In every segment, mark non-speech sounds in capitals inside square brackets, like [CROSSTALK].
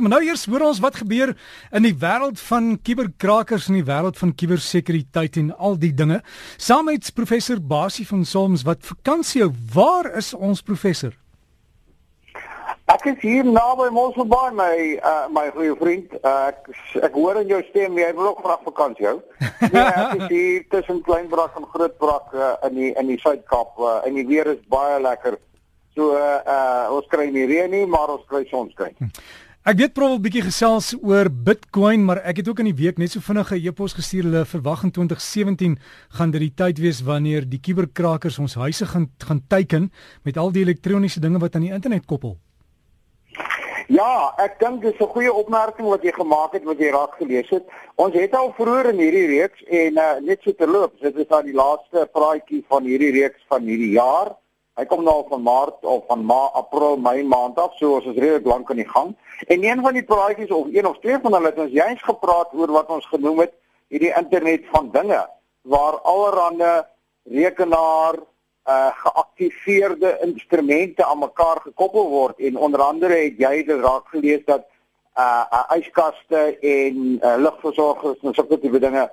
Maar nou eers hoor ons wat gebeur in die wêreld van kuberkrakers en die wêreld van kubersekuriteit en al die dinge. Saam met professor Basie van Solms wat vakansie hou. Waar is ons professor? Ek is hier naby Mosselbaai my uh, my goeie vriend. Uh, ek ek hoor in jou stem jy wil ook graag vakansie hou. [LAUGHS] Ja, ek is hier tussen Kleinbrak en Grootbrak uh, in die in die Suid-Kaap uh, en die weer is baie lekker. So uh, uh ons kry nie reën nie, maar ons kry sonskyn. Hm. Ek weet probeer 'n bietjie gesels oor Bitcoin, maar ek het ook in die week net so vinnige e-pos gestuur hulle verwag in 2017 gaan dit die tyd wees wanneer die kuberkrakers ons huise gaan gaan teiken met al die elektroniese dinge wat aan die internet koppel. Ja, ek dink dis 'n goeie opmerking wat jy gemaak het wat jy raak gelees het. Ons het al vroeër in hierdie reeks en uh, net so terloops, dit is aan die laaste praatjie van hierdie reeks van hierdie jaar. Hy kom nou van Maart of van Ma April, Mei maand af, so ons is redelik lank aan die gang. En een van die praatjies of een of twee van hulle het ons juist gepraat oor wat ons genoem het hierdie internet van dinge waar allerlei rekenaar uh geaktiveerde instrumente aan mekaar gekoppel word en onder andere het jy dit raak gelees dat uh, uh yskaste en uh, ligversorgers en sulke tipe dinge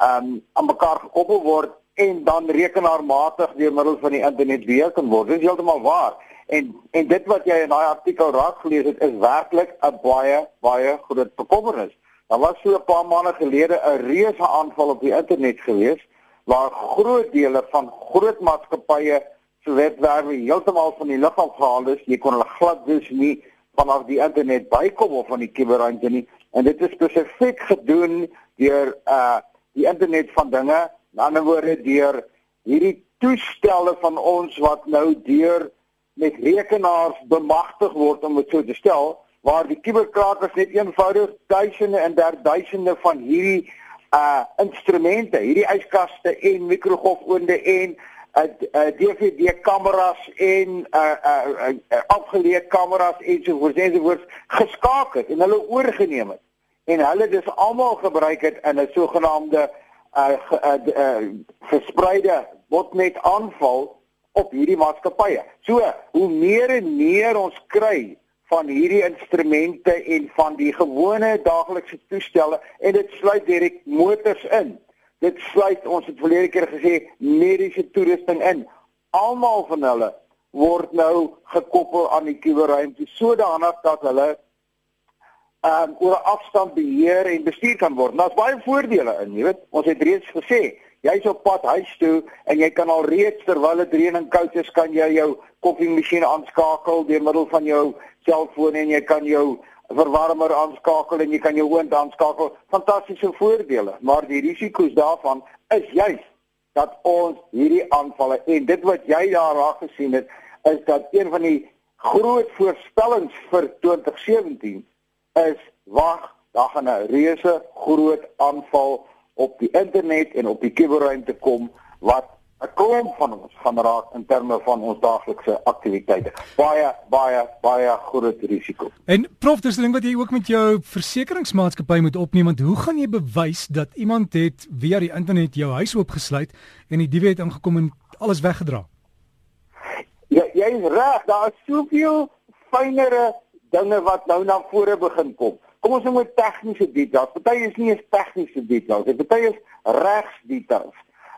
um aan mekaar gekoppel word en dan rekenaarmatig deur middel van die internet weer kan word. Dit is heeltemal waar. En en dit wat jy in daai artikel raak gelees het is werklik 'n baie baie groot bekommernis. Daar was so 'n paar maande gelede 'n reuse aanval op die internet gewees waar groot dele van groot maatskappye se webwerwe heeltemal van die lug af gehaal is. Jy kon hulle glad dus nie vanaf die internet bykom of van die kuberruimte nie. En dit is spesifiek gedoen deur uh die internet van dinge Ander woorde deur hierdie toestelle van ons wat nou deur met rekenaars bemagtig word om dit so te stel waar die kuberkrakers net eenvoudig duisende en duisende van hierdie uh instrumente, hierdie yskaste en mikrogolfoonde en uh, uh DVD kameras en uh uh, uh, uh afgeleë kameras en so voort ensovoorts geskakel en hulle oorgeneem het. En hulle dis almal gebruik het in 'n sogenaamde uh, uh, uh verspreide botnet aanval op hierdie maatskappye. So, hoe meer en meer ons kry van hierdie instrumente en van die gewone daaglikse toestelle en dit sluit direk motors in. Dit sluit ons het verlede keer gesê mediese toerusting in. Almal van hulle word nou gekoppel aan die kuberruimte sodanig dat hulle um, oor 'n afstand beheer en bestuur kan word. Daar's baie voordele in, jy weet. Ons het reeds gesê, jy's op pad huis toe en jy kan al reeds terwyl dit reën en koud is, kan jy jou koffiemasjien aanskakel deur middel van jou selfoon en jy kan jou verwarmer aanskakel en jy kan jou oond aanskakel. Fantastiese voordele, maar die risiko's daarvan is juis dat ons hierdie aanvalle en dit wat jy daar raak gesien het is dat een van die groot voorspellings vir 2017 is wag, daar gaan 'n reuse groot aanval op die internet en op die kuberruimte kom wat 'n klomp van ons gaan raak in terme van ons daaglikse aktiwiteite. Baie baie baie groot risiko. En prof, dis 'n ding wat jy ook met jou versekeringsmaatskappy moet opneem want hoe gaan jy bewys dat iemand het via die internet jou huis oopgesluit en die diewe het ingekom en alles weggedra? Ja, jy is reg, daar is soveel fynere dinge wat nou na vore begin kom. Kom ons noem dit tegniese details. Party is nie eens tegniese details nie. Party is regsdetails.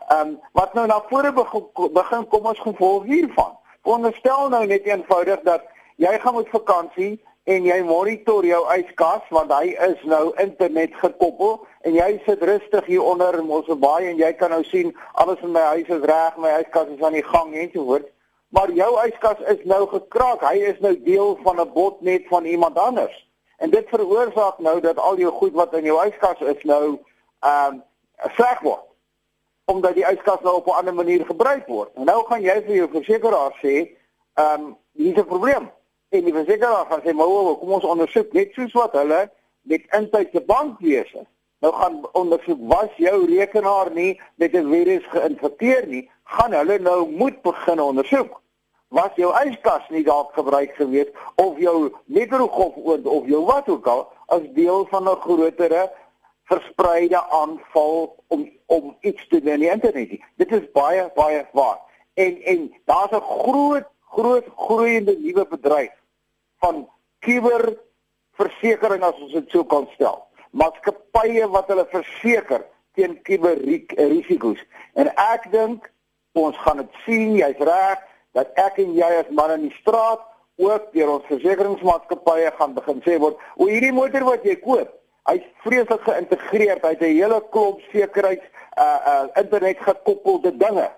Ehm um, wat nou na vore begin kom as gevolg hiervan. Onderstel nou net eenvoudig dat jy gaan met vakansie en jy monitor jou yskas want hy is nou internet gekoppel en jy sit rustig hier onder in Mosselbaai en jy kan nou sien alles in my huis is reg, my yskas is aan die gang en so voort maar jou yskas is nou gekraak. Hy is nou deel van 'n botnet van iemand anders. En dit veroorsaak nou dat al jou goed wat in jou yskas is nou ehm um, sleg word. Omdat die yskas nou op 'n ander manier gebruik word. En nou gaan jy vir jou versekeraar sê, ehm um, hier's 'n probleem. En die versekeraar gaan sê, "Maar kom ons ondersoek net soos wat hulle met intydse bankwese nou gaan ondersoek was jou rekenaar nie met 'n virus geïnfekteer nie, gaan hulle nou moet begin ondersoek was jou yskas nie dalk gebruik gewees of jou mikrogolfoond of jou wat ook al as deel van 'n grotere verspreide aanval om om iets te doen in die internet. Dit is baie baie waar. En en daar's 'n groot groot groeiende nuwe bedryf van kuber versekerings as ons dit so kan stel. Maatskappye wat hulle verseker teen kuberrisiko's. En ek dink ons gaan dit sien, jy's reg, dat ek en jy as man in die straat ook deur ons versekeringsmaatskappye gaan begin sê word, "O hierdie motor wat jy koop, hy's vreeslik geïntegreer, hy't 'n hele klomp sekuriteits uh uh internet gekoppelde dinge."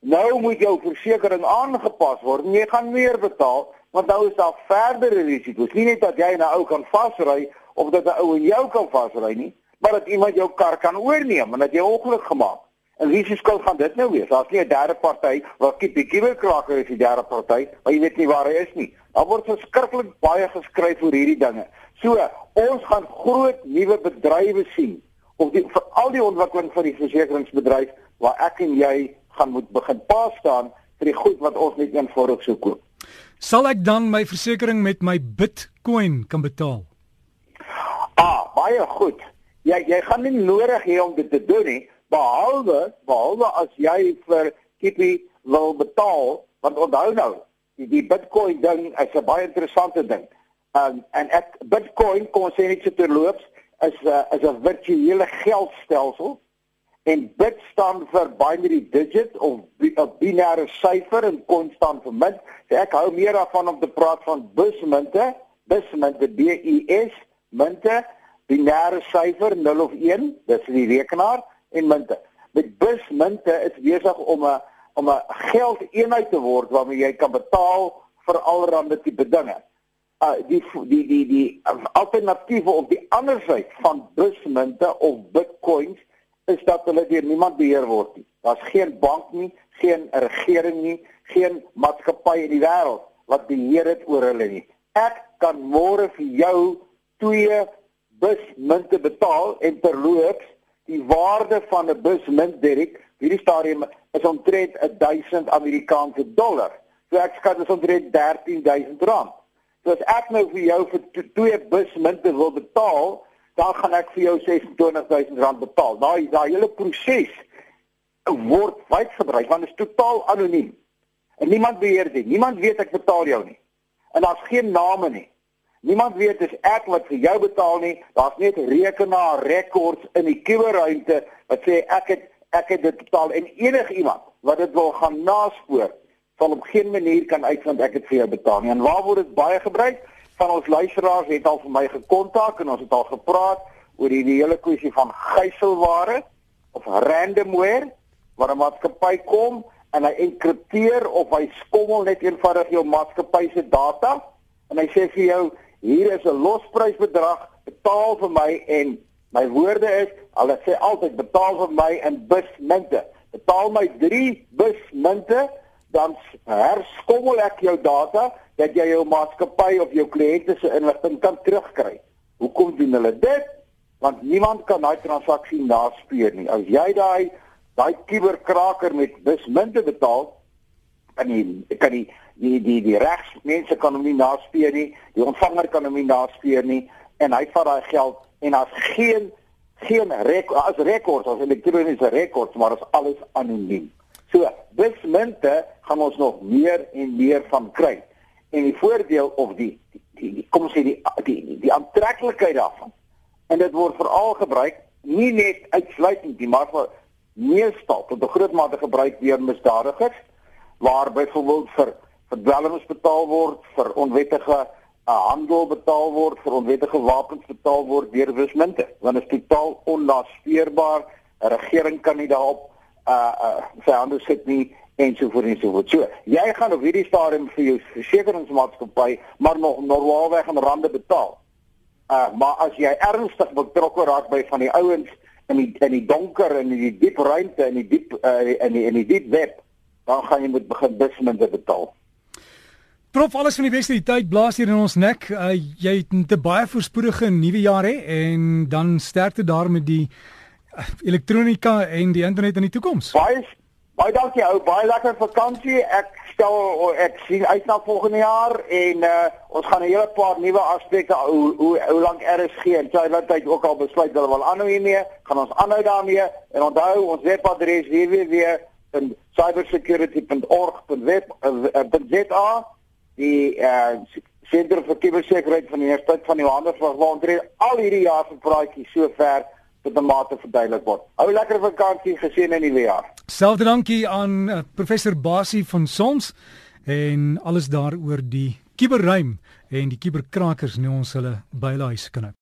Nou moet jou versekerings aangepas word en jy gaan meer betaal want nou is daar verdere risiko's. Nie net dat jy nou ou kan vasry of dat 'n ou in jou kan vasry nie, maar dat iemand jou kar kan oorneem en dat jy ongeluk gemaak. En wie se skuld gaan dit nou wees? Daar's nie 'n derde party wat kyk die kiewerkraker is die derde party, maar jy weet nie waar hy is nie. Daar word verskriklik baie geskryf oor hierdie dinge. So, ons gaan groot nuwe bedrywe sien of die vir al die ontwikkeling van die versekeringsbedryf waar ek en jy gaan moet begin pas staan vir die goed wat ons net eenvoudig sou koop. Sal ek dan my versekerings met my Bitcoin kan betaal? Ah, baie goed. Jy jy gaan nie nodig hê om dit te doen nie behalwe behalwe as jy vir Kippy wil betaal want onthou nou die, die Bitcoin ding is 'n baie interessante ding. Um, en ek Bitcoin kom ons sê net so terloops is 'n uh, is 'n virtuele geldstelsel en bit staan vir binary digit of 'n binêre syfer en coin staan vir munt. So ek hou meer daarvan om te praat van busmunte, busmunte B U S munte, binêre syfer 0 of 1, dis die rekenaar en munte. Met busmunte is besig om 'n om 'n geldeenheid te word waarmee jy kan betaal vir allerlei tipe dinge. Uh die die die die alternatiewe of die ander sy van busmunte of bitcoins is dat hulle deur niemand beheer word nie. Daar's geen bank nie, geen regering nie, geen maatskappy in die wêreld wat beheer het oor hulle nie. Ek kan môre vir jou twee busmunte betaal en terloops die waarde van 'n busmunt Derek hierdie stadium is omtrent 1000 Amerikaanse dollar. So ek skat dit is omtrent 13000 rand. So as ek nou vir jou vir twee busmunte wil betaal, dan gaan ek vir jou 26000 rand betaal. Daai daai hele proses word wyd gebruik want dit is totaal anoniem. En niemand beheer dit. Niemand weet ek betaal jou nie. En daar's geen name nie. Niemand weet dis ek wat vir jou betaal nie. Daar's net rekenaar rekords in die kuberruimte wat sê ek het ek het dit betaal en enigiemand wat dit wil gaan naspoor sal op geen manier kan uitvind ek het vir jou betaal nie. En waar word dit baie gebruik? Van ons luisteraars het al vir my gekontak en ons het al gepraat oor die, die hele kwessie van gijselware of randomware waar 'n maatskappy kom en hy enkripteer of hy skommel net eenvoudig jou maatskappy se data en hy sê vir jou hier is 'n losprysbedrag, betaal vir my en my woorde is, hulle sê altyd betaal vir my in busmunte. Betaal my 3 busmunte, dan herskommel ek jou data dat jy jou maatskappy of jou kliënte se inligting kan terugkry. Hoekom doen hulle dit? Want niemand kan daai transaksie naspeur nie. As jy daai daai kuberkraker met busmunte betaal, kan jy kan jy die die die regsmense kan hom nie naspeur nie, die ontvanger kan hom nie naspeur nie en hy vat daai geld en daar's geen geen rek as rekords as elektroniese rekords maar is alles anoniem. So, busmunte gaan ons nog meer en meer van kry. En die voordeel of die die, die, kom ons sê die die die, die aantreklikheid daarvan. En dit word veral gebruik nie net uitsluitend nie, maar meestal tot 'n groot mate gebruik deur misdadigers waar byvoorbeeld vir verdwelmings betaal word, vir onwettige uh, handel betaal word, vir onwettige wapens betaal word deur wismunte. Want dit is totaal onlaspeurbaar. 'n Regering kan nie daarop uh uh sy hande sit nie en so voort en so voort. So, jy gaan op hierdie stadium vir jou versekeringsmaatskappy maar nog normaalweg in rande betaal. Uh maar as jy ernstig betrokke raak by van die ouens in die in die donker en in die diep ruimte en die diep uh in die in die diep web, dan gaan jy moet begin bismunte betaal. Prof alles van die beste die tyd blaas hier in ons nek. Uh, jy het 'n baie voorspoedige nuwe jaar hê en dan sterkte daar met die uh, elektronika en die internet in die toekoms. Baie baie dankie ou, baie lekker vakansie. Ek stel ek sien uit na volgende jaar en uh, ons gaan 'n hele paar nuwe aspekte hoe hoe hoe lank RSG en tyd ook al besluit hulle wil aanhou hiermee, gaan ons aanhou daarmee en onthou ons webadres www.cybersecurity.org.web.za die uh, Sentrum vir Kubersekuriteit van die Universiteit van Johannesburg waar ons al hierdie jaar se praatjies sover tot 'n mate verduidelik word. Hou lekker vakansie geseën in die nuwe jaar. Selfde dankie aan uh, professor Basie van Soms en alles daaroor die kuberruim en die kuberkrakers nou ons hulle by hulle huis kan.